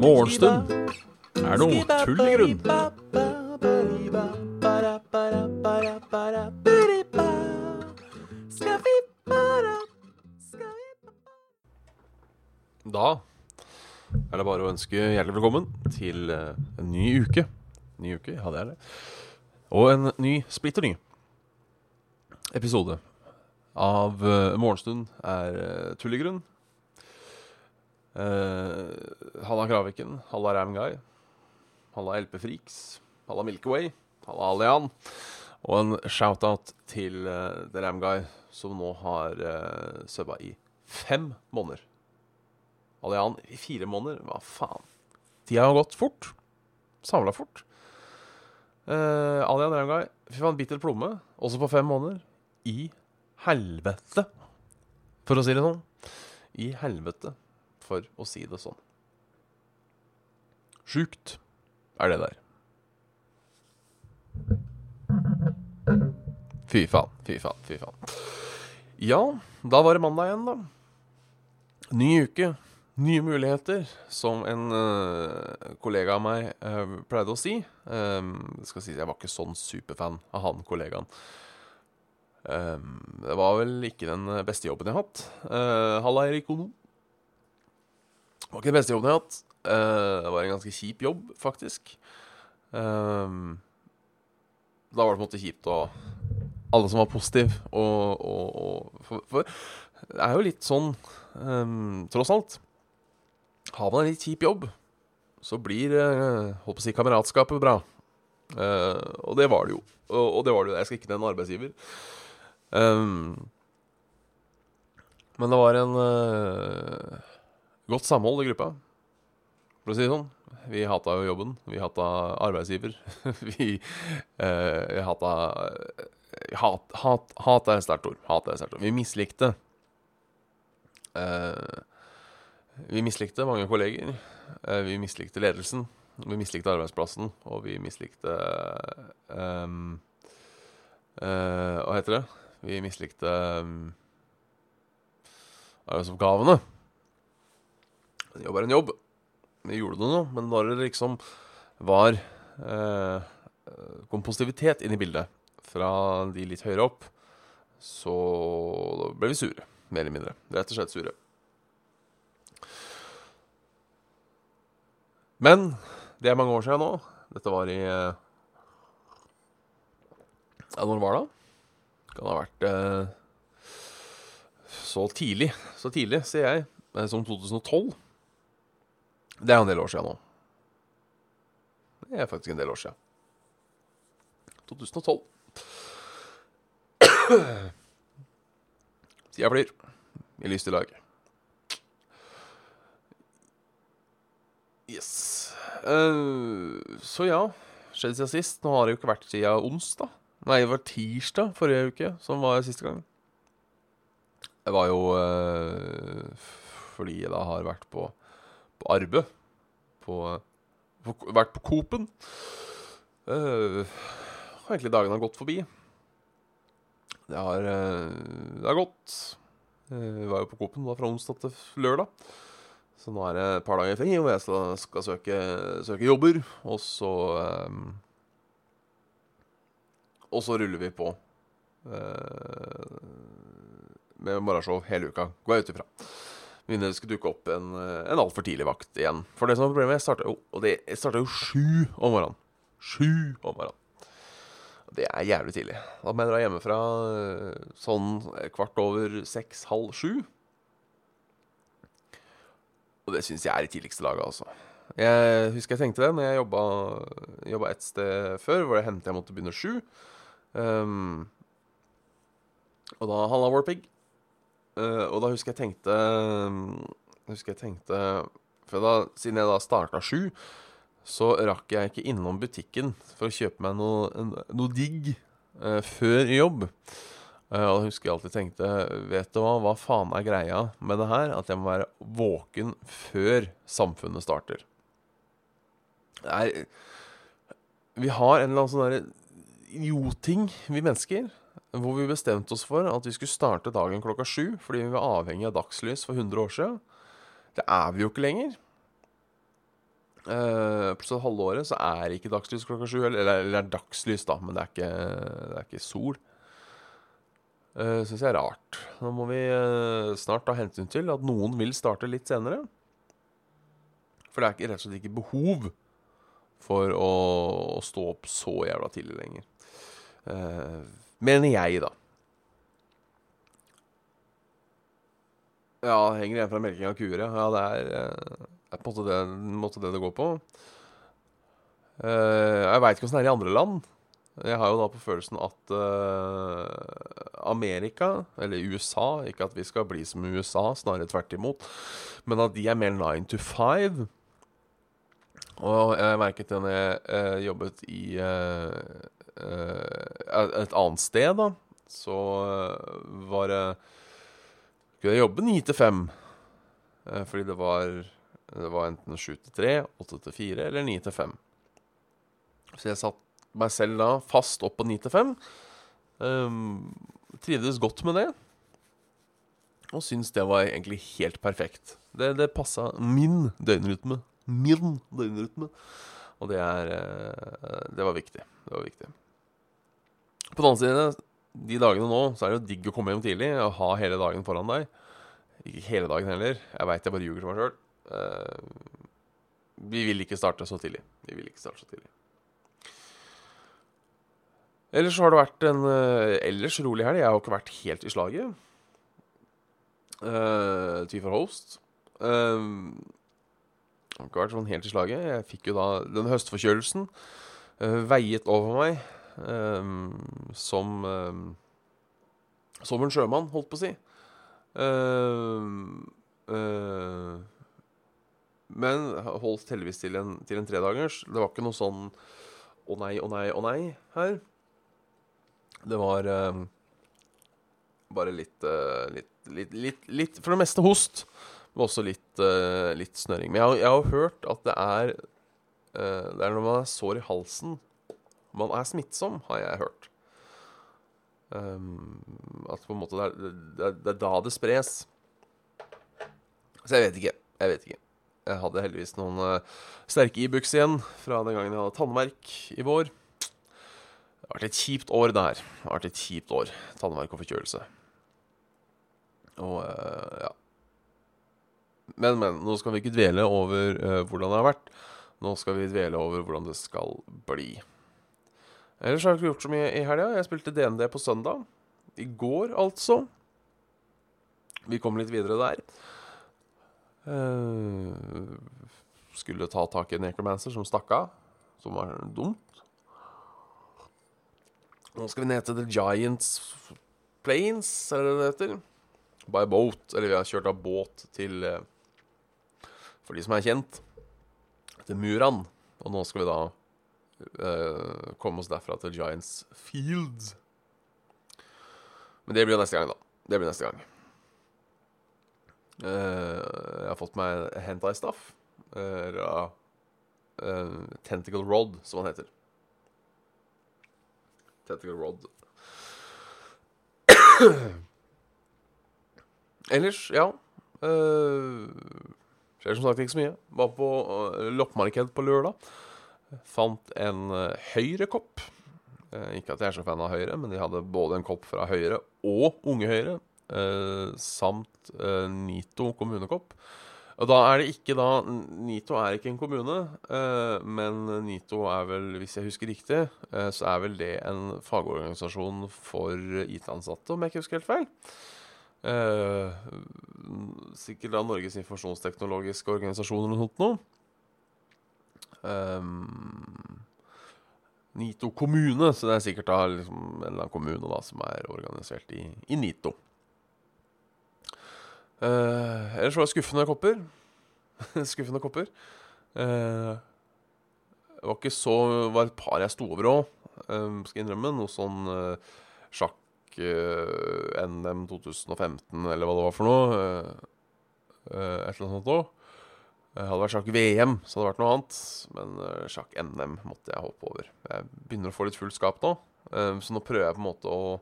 Morgenstund er noe tull i grunn. Da er det bare å ønske hjertelig velkommen til en ny uke. Ny uke, ja det er det. Og en ny, splitter ny episode av uh, Morgenstund er uh, Tullegrunn. Uh, halla Kraviken, halla Ramguy, halla LP-Freaks, halla Milkway. Halla Alian. Og en shout-out til uh, The Ramguy, som nå har uh, subba i fem måneder. Alian i fire måneder? Hva faen? Tida har gått fort. Samla fort. Uh, Alian Ramguy, fy faen, bitter plomme. Også på fem måneder. I helvete, for å si det sånn. I helvete, for å si det sånn. Sjukt er det der. Fy faen, fy faen, fy faen. Ja, da var det mandag igjen, da. Ny uke, nye muligheter, som en uh, kollega av meg uh, pleide å si. Um, skal sies, jeg var ikke sånn superfan av han kollegaen. Um, det var vel ikke den beste jobben jeg har hatt. Uh, Halla, Erik Ono. Det var ikke den beste jobben jeg har hatt. Uh, det var en ganske kjip jobb, faktisk. Um, da var det på en måte kjipt å Alle som var positive og, og, og for, for, det er jo litt sånn, um, tross alt Har man en litt kjip jobb, så blir uh, holdt å si kameratskapet bra. Og det var det jo. Og, det var det. Jeg skal ikke nevne arbeidsgiver. Um, men det var en uh, godt samhold i gruppa, for å si det sånn. Vi hata jo jobben. Vi hata arbeidsgiver. vi uh, vi hata Hat, hat, hat er et sterkt ord. Hat er et sterkt ord. Vi mislikte uh, Vi mislikte mange kolleger. vi mislikte ledelsen. Vi mislikte arbeidsplassen, og vi mislikte um, Hva heter det? Vi mislikte um, arbeidsoppgavene. En jobb er en jobb. Vi gjorde det nå, men når det liksom var eh, kom positivitet inn i bildet fra de litt høyere opp, så ble vi sure. Mer eller mindre. Rett og slett sure. Men det er mange år siden nå. Dette var i Ja, når var det? Kan ha vært eh, så tidlig, så tidlig, sier jeg, eh, som 2012. Det er en del år siden nå. Det er faktisk en del år siden. 2012. Tida flyr i lystig lag. Yes. Uh, så ja, skjedde siden sist. Nå har det jo ikke vært siden onsdag. Nei, det var tirsdag forrige uke som var siste gang. Det var jo uh, fordi jeg da har vært på, på Arbe. På, på, vært på Coop-en. Uh, egentlig dagene har gått forbi. Det har, uh, det har gått. Vi var jo på Coop-en fra onsdag til lørdag. Så nå er det et par dager fri, hvor jeg skal, skal søke, søke, jobber. Og så um, og så ruller vi på eh, med morgenshow hele uka, går jeg ut ifra. Mindre det skulle dukke opp en, en altfor tidlig vakt igjen. For det som er problemet, jeg starta jo Og sju om morgenen. Sju om morgenen. Det er jævlig tidlig. Da må jeg dra hjemmefra sånn kvart over seks, halv sju. Og det syns jeg er i tidligste laget, altså. Jeg husker jeg tenkte det når jeg jobba, jobba et sted før, hvor det hendte jeg måtte begynne sju. Um, og da handla Warpig. Uh, og da husker jeg tenkte Husker jeg tenkte For da, siden jeg da starta sju, så rakk jeg ikke innom butikken for å kjøpe meg noe, noe digg uh, før jobb. Uh, og da husker jeg alltid tenkte Vet du hva, hva faen er greia med det her? At jeg må være våken før samfunnet starter. Det er Vi har en eller annen sånn derre idiotting, vi mennesker. hvor vi bestemte oss for at vi skulle starte dagen klokka sju fordi vi var avhengig av dagslys for 100 år siden. Det er vi jo ikke lenger. Uh, sånn halve året så er ikke dagslys klokka sju. Eller, eller, det er dagslys, da, men det er ikke, det er ikke sol. Uh, Syns jeg er rart. Nå må vi uh, snart ta hensyn til at noen vil starte litt senere. For det er ikke, rett og slett ikke behov for å, å stå opp så jævla tidlig lenger. Uh, mener jeg, da. Ja, henger igjen fra melking av kuer, ja. Det er, uh, på en måte det, det, går på. Uh, jeg veit ikke åssen det er i andre land. Jeg har jo da på følelsen at Amerika, eller USA Ikke at vi skal bli som USA, snarere tvert imot, men at de er mer nine to five. Og jeg merket det når jeg jobbet i et annet sted, da. Så var det Kunne jeg jobbe ni til fem. fordi det var, det var enten sju til tre, åtte til fire eller ni til fem. Så jeg satt meg selv da fast opp på ni til fem. Trivdes godt med det. Og syntes det var egentlig helt perfekt. Det, det passa min døgnrytme min døgnrytme. Og det er eh, Det var viktig. Det var viktig. På den annen side, de dagene nå, så er det jo digg å komme hjem tidlig og ha hele dagen foran deg. Ikke hele dagen heller. Jeg veit jeg bare ljuger til meg sjøl. Eh, vi vil ikke starte så tidlig. Vi vil ikke starte så tidlig. Ellers har det vært en uh, ellers rolig helg. Jeg har ikke vært helt i slaget. Uh, Tvifor host. Uh, har ikke vært sånn helt i slaget. Jeg fikk jo da den høstforkjølelsen veiet over meg um, som um, Som en sjømann, holdt på å si. Men holdt heldigvis til en, til en tredagers. Det var ikke noe sånn å nei, å nei, å nei her. Det var bare litt, litt, litt, litt, litt For det meste host. Men også litt, uh, litt snørring. Men jeg jeg har, hørt at det er Det er når man er sår i halsen man er smittsom, har jeg hørt. Um, at på en måte det er, det, det er, da det spres. Så jeg vet ikke. Jeg vet ikke. Jeg hadde heldigvis noen uh, sterke Ibux e igjen fra den gangen jeg hadde tannverk i vår. Det har vært et kjipt år, det her. Det har vært et kjipt år. Tannverk og forkjølelse. Og ja. Men, men. Nå skal vi ikke dvele over uh, hvordan det har vært. Nå skal vi dvele over hvordan det skal bli. Ellers har jeg ikke gjort så mye i helga. Jeg spilte DND på søndag. I går, altså. Vi kom litt videre der. Uh, skulle ta tak i en necromancer som stakk av. Som var dumt. Nå skal vi ned til The Giants Plains, eller det det heter. By boat. Eller vi har kjørt av båt til uh, for de som er kjent, Muran. Og nå skal vi da uh, komme oss derfra til Giants Fields. Men det blir jo neste gang, da. Det blir neste gang. Uh, jeg har fått meg hentai staff. Uh, Tentacle Rod, som han heter. Tentacle Rod. Ellers, ja. Uh, Skjer som sagt ikke så mye. Var på uh, loppemarked på lørdag. Fant en uh, Høyre-kopp. Uh, ikke at jeg er så fan av Høyre, men de hadde både en kopp fra Høyre og Unge Høyre. Samt Nito kommunekopp. Og da er det ikke da Nito er ikke en kommune, men Nito er vel, hvis jeg husker riktig, så er vel det en fagorganisasjon for IT-ansatte, om jeg ikke husker helt feil. Eh, sikkert da Norges informasjonsteknologiske organisasjon eller noe sånt. Um, NITO kommune, så det er sikkert da liksom en eller annen kommune da som er organisert i, i NITO. Uh, ellers var det skuffende kopper. skuffende kopper. Uh, det var ikke så Det var et par jeg sto over òg, um, skal jeg innrømme. Noe sånn uh, sjakk NM 2015, eller hva det var for noe. Uh, et eller annet sånt òg. Hadde det vært sjakk VM, så hadde det vært noe annet. Men uh, sjakk NM måtte jeg hoppe over. Jeg begynner å få litt fullt skap nå, så nå prøver jeg på en måte å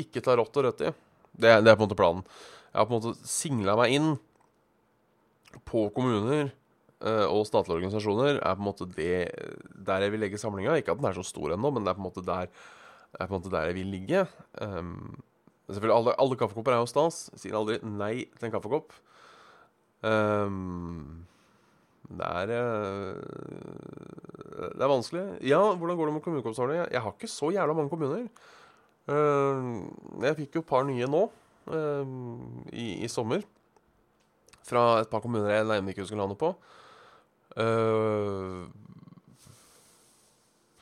ikke ta rått og rødt i. Det, det er på en måte planen. Jeg har på en måte singla meg inn på kommuner eh, og statlige organisasjoner. er på en måte det der jeg vil legge samlinga. Ikke at den er så stor ennå, men det er på en måte der, er på en måte der jeg vil ligge. Um, selvfølgelig, alle, alle kaffekopper er jo stas. Sier aldri nei til en kaffekopp. Um, det er uh, Det er vanskelig. Ja, hvordan går det med kommunekoppsamlinga? Jeg har ikke så jævla mange kommuner. Uh, jeg fikk jo et par nye nå uh, i, i sommer. Fra et par kommuner jeg nærmere ikke husker navnet på. Eh,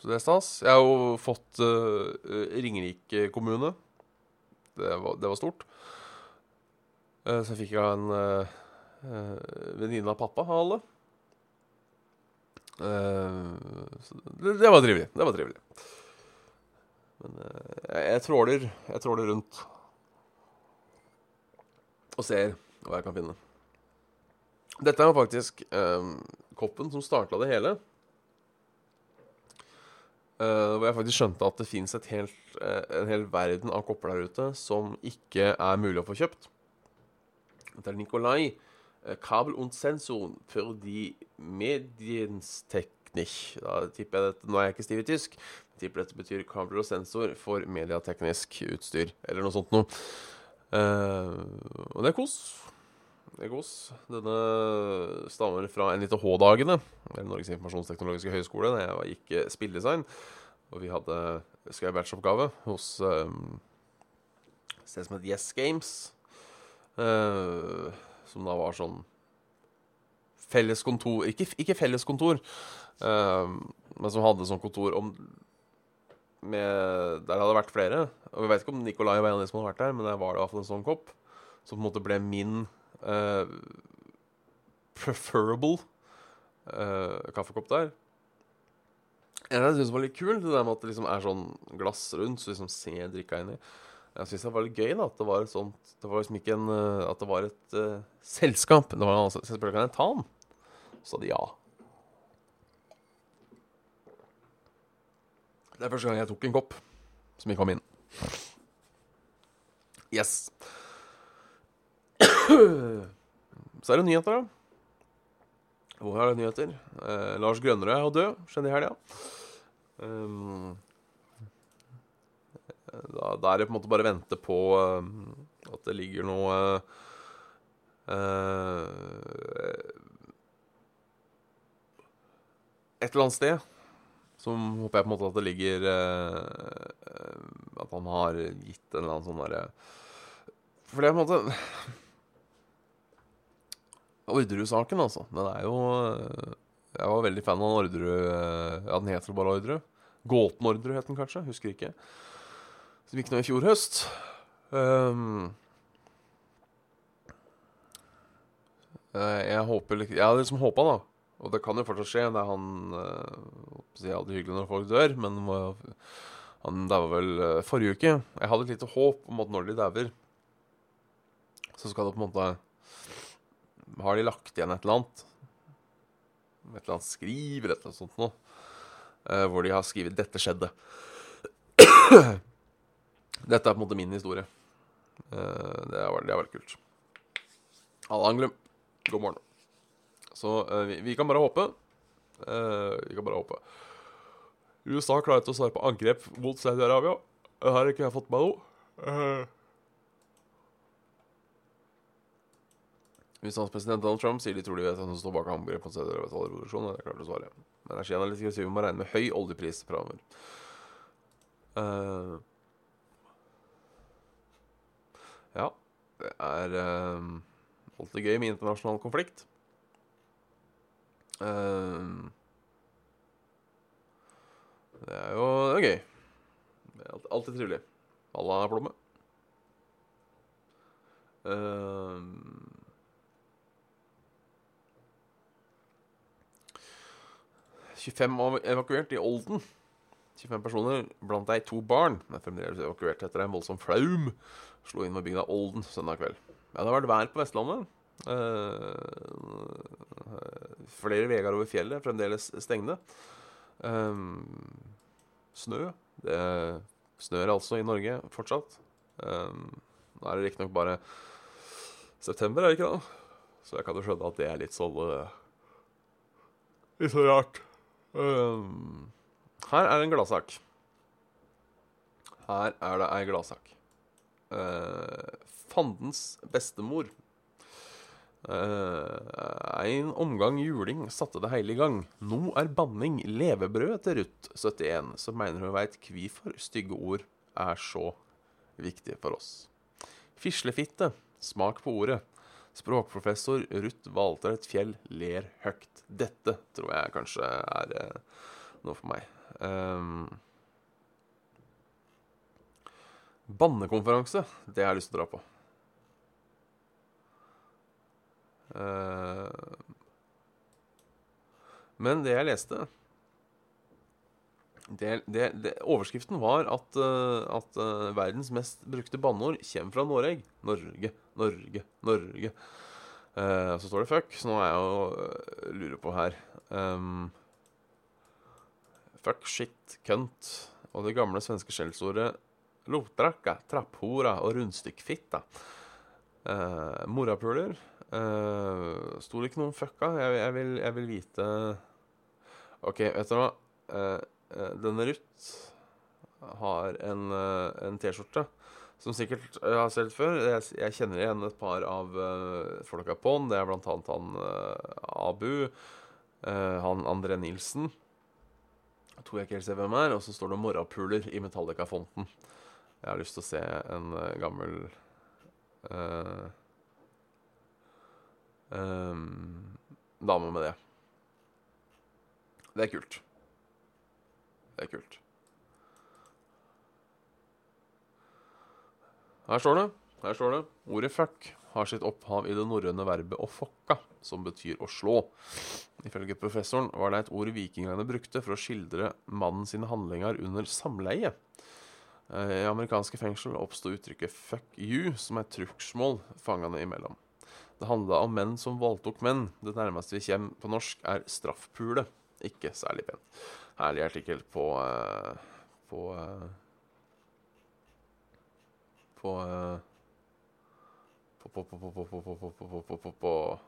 så det er stas. Jeg har jo fått uh, Ringerike kommune. Det var, det var stort. Uh, så fikk jeg en uh, venninne av pappa av alle. Det, det var trivelig. Det var trivelig. Men jeg, jeg tråler Jeg tråler rundt og ser hva jeg kan finne. Dette er faktisk koppen som starta det hele. Eh, hvor jeg faktisk skjønte at det fins uh, en hel verden av kopper der ute som ikke er mulig å få kjøpt. Det er Nikolai. uh, Kabel und Sensor für die Medienstechnik. Da tipper jeg dette, Nå er jeg ikke stiv i tysk. Jeg tipper dette betyr kabel og sensor for mediateknisk utstyr, eller noe sånt noe. Eh, og det er kos. Er. Denne stammer fra NITH-dagene, ved Norges informasjonsteknologiske høgskole, da jeg gikk eh, spilldesign. Og vi hadde skrev batchoppgave hos um, et sted som het Yes Games. Uh, som da var sånn felles kontor Ikke, ikke felles kontor, eh, men som hadde sånn kontor om med, Der hadde det vært flere. Og Vi vet ikke om Nikolai var en av de som hadde vært der, men der var det fall en sånn kopp. Som på en måte ble min eh, preferable uh, kaffekopp der. En jeg syns var litt kul, det der med at det liksom er sånn glass rundt, så liksom ser drikka inni. Jeg syns det var litt gøy da, at det var et sånt Det var liksom ikke en eh, At det var et uh, selskap. Det var altså, så jeg kan jeg ta den. Så sa de ja. Det er første gang jeg tok en kopp som ikke kom inn. Yes. Så er det nyheter, da. Hvor er det nyheter? Eh, Lars Grønnerød er død, skjønner i helga. Um, da, da er det på en måte bare å vente på uh, at det ligger noe uh, Et eller annet sted. Som håper jeg på en måte at det ligger uh, At han har gitt en eller annen sånn derre For det er på en måte Orderud-saken, altså. Den er jo uh, Jeg var veldig fan av Orderud Ja, den heter bare Orderud. Gåten-Orderud het den kanskje. Husker ikke. Som gikk nå i fjor høst. Um, jeg håper Jeg hadde liksom håpa, da. Og det kan jo fortsatt skje. Det er han uh, Det er aldri hyggelig når folk dør, men han daua vel forrige uke. Jeg hadde et lite håp om at når de dauer, så skal det på en måte Har de lagt igjen et eller annet? Et eller annet skriv eller et eller annet sånt noe. Eh, hvor de har skrevet 'Dette skjedde'. Dette er på en måte min historie. Eh, det, er, det er veldig kult. Alle Anglum, god morgen. Så eh, vi, vi, kan bare håpe. Uh, vi kan bare håpe. USA klarer ikke å svare på angrep mot Saudi-Arabia. Her har ikke jeg fått med noe. Hvis hans president Donald Trump sier de tror de vet hvem som står bak angrepet på Sør-Revolusjonen. Det er klart å svare. Men energianalytikere sier vi må regne med høy oljepris framover. Uh, ja. Det er uh, alltid gøy med internasjonal konflikt. Uh, det er jo det er gøy. Det er alltid, alltid trivelig. Halla, Plomme. Uh, eh, 25 evakuert i Olden. 25 personer, blant dei to barn, men fremdeles evakuert etter en voldsom flaum slo inn ved bygda Olden søndag kveld. Ja, det har vært vær på Vestlandet. Uh, flere veier over fjellet fremdeles stengte. Uh, snø. Det snør altså i Norge fortsatt. Uh, nå er det riktignok bare september, er det ikke da? Så jeg kan jo skjønne at det er litt sånn Litt så rart. Her er en gladsak. Her er det ei gladsak. Fandens bestemor. Uh, en omgang juling satte det hele i gang. Nå er banning levebrød til Ruth 71, som mener hun veit hvorfor stygge ord er så viktige for oss. Fislefitte. Smak på ordet. Språkprofessor Ruth Valtreit Fjell ler høyt. Dette tror jeg kanskje er uh, noe for meg. Um, bannekonferanse, det har jeg lyst til å dra på. Uh, men det jeg leste det, det, det, Overskriften var at, uh, at uh, verdens mest brukte banneord kommer fra Norge. Norge, Norge, Norge. Uh, så står det 'fuck', så nå er jeg jo lurer på her um, Fuck, shit, kønt og det gamle svenske skjellsordet lotrakka, trapphora og rundstykkfitta. Uh, morapuler. Uh, Sto det ikke noe om fucka? Jeg, jeg, vil, jeg, vil, vite OK, vet du hva? Uh, denne Ruth har en, en T-skjorte som sikkert jeg har sett før. Jeg, jeg, kjenner igjen et par av uh, folka på den. Det er blant annet han uh, Abu, uh, han André Nilsen. Jeg tror jeg ikke helt ser hvem er. Og så står det 'Morrapuler' i Metallica-fonten. Jeg har lyst til å se en gammel um, dame med det. Det er kult. Det er kult. Her står det. Her står det. Ordet 'fuck' har sitt opphav i det norrøne verbet 'å fokka', som betyr å slå. Ifølge professoren var det et ord vikingene brukte for å skildre mannen sine handlinger under samleie. I amerikanske fengsel oppsto uttrykket 'fuck you' som et trugsmål fangene imellom. Det handla om menn som voldtok menn. Det nærmeste vi kommer på norsk, er straffpule. Ikke særlig pent. Herlig artikkel på, på på på, på, på,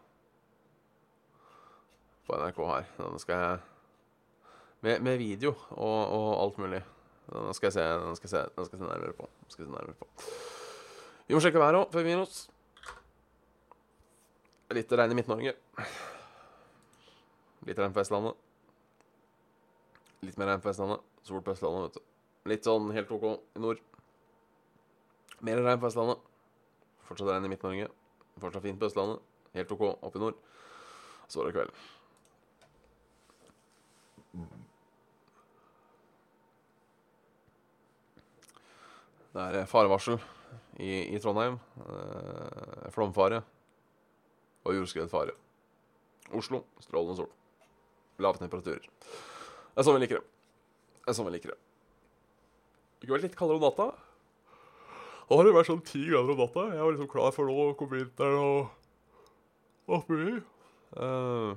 på NRK her. Denne skal jeg Med, med video og, og, alt mulig. Denne skal jeg se, denne skal jeg se, denne skal jeg se nærmere på. Skal jeg se nærmere på. Vi må sjekke været òg, før vi gir oss. Litt regn i Midt-Norge. Litt regn på Vestlandet. Litt mer regn på Vestlandet. Sol på Østlandet, vet du. Litt sånn helt OK i nord. Mer regn på Østlandet. Fortsatt regn i Midt-Norge. Fortsatt fint på Østlandet. Helt OK oppe i nord. Så var det kveld. Det er farevarsel i, i Trondheim. Eh, flomfare og jordskredfare. Oslo strålende sol. Lave temperaturer. Det er sånn vi liker det. Det er sånn vi liker det. Det kunne vært litt kaldere om natta. Da har det vært sånn ti grader om natta. Jeg var liksom klar for nå å komme vinteren og alt mulig. Uh,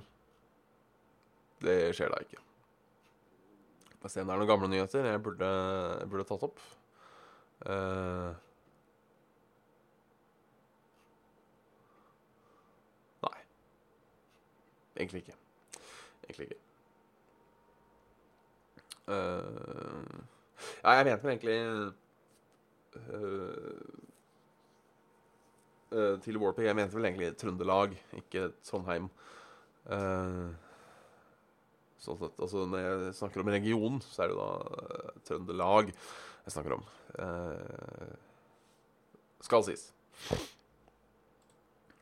det skjer da ikke. Får se om det er noen gamle nyheter jeg burde, jeg burde tatt opp. Uh, nei. Egentlig ikke. Egentlig ikke. Uh, ja, jeg mente egentlig uh, uh, til Warpig. Jeg mente vel egentlig Trøndelag, ikke Trondheim. Uh, sånn sett, altså Når jeg snakker om region, så er det da Trøndelag jeg snakker om. skal sies.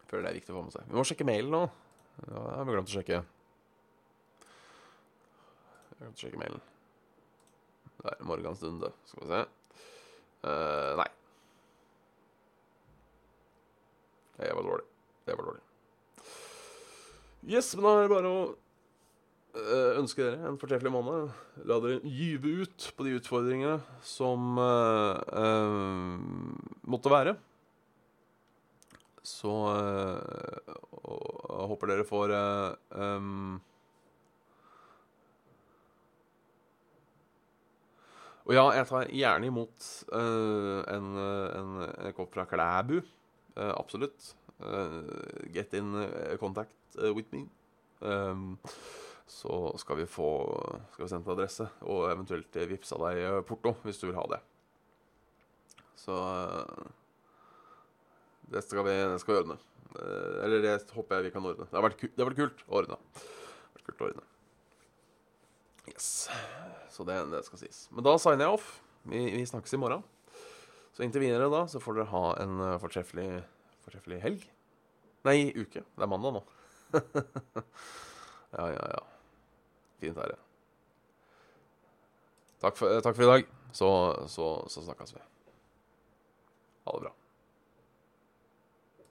Føler det er viktig å få med seg. Vi må sjekke mailen nå. Ja, jeg har glemt å sjekke. Jeg har glemt å sjekke mailen. Det er morgenstund, det. Skal vi se. Uh, nei. Det var dårlig. Det var dårlig. Yes, men da er det bare å uh, ønske dere en fortreffelig måned. La dere gyve ut på de utfordringene som uh, måtte være. Så jeg håper dere får um, Og ja, jeg tar gjerne imot uh, en, eh, en, en kopp fra Klæbu. Uh, absolutt. Uh, get in contact with me. Um, så skal vi få Skal vi sende på adresse, og eventuelt vippsa deg porto hvis du vil ha det. Så det skal vi, det skal vi ordne. Eller det håper jeg vi kan ordne. Det har vært kult å ordne. Det har vært kult å ordne. Yes. Så det, det skal sies. Men da signer jeg off. Vi, vi snakkes i morgen. Så inntil videre da, så får dere ha en eh, fortreffelig, fortreffelig helg. Nei, uke. Det er mandag nå. ja, ja, ja. Fint er det. Takk for, takk for i dag. Så, så, så snakkes vi. Ha det bra.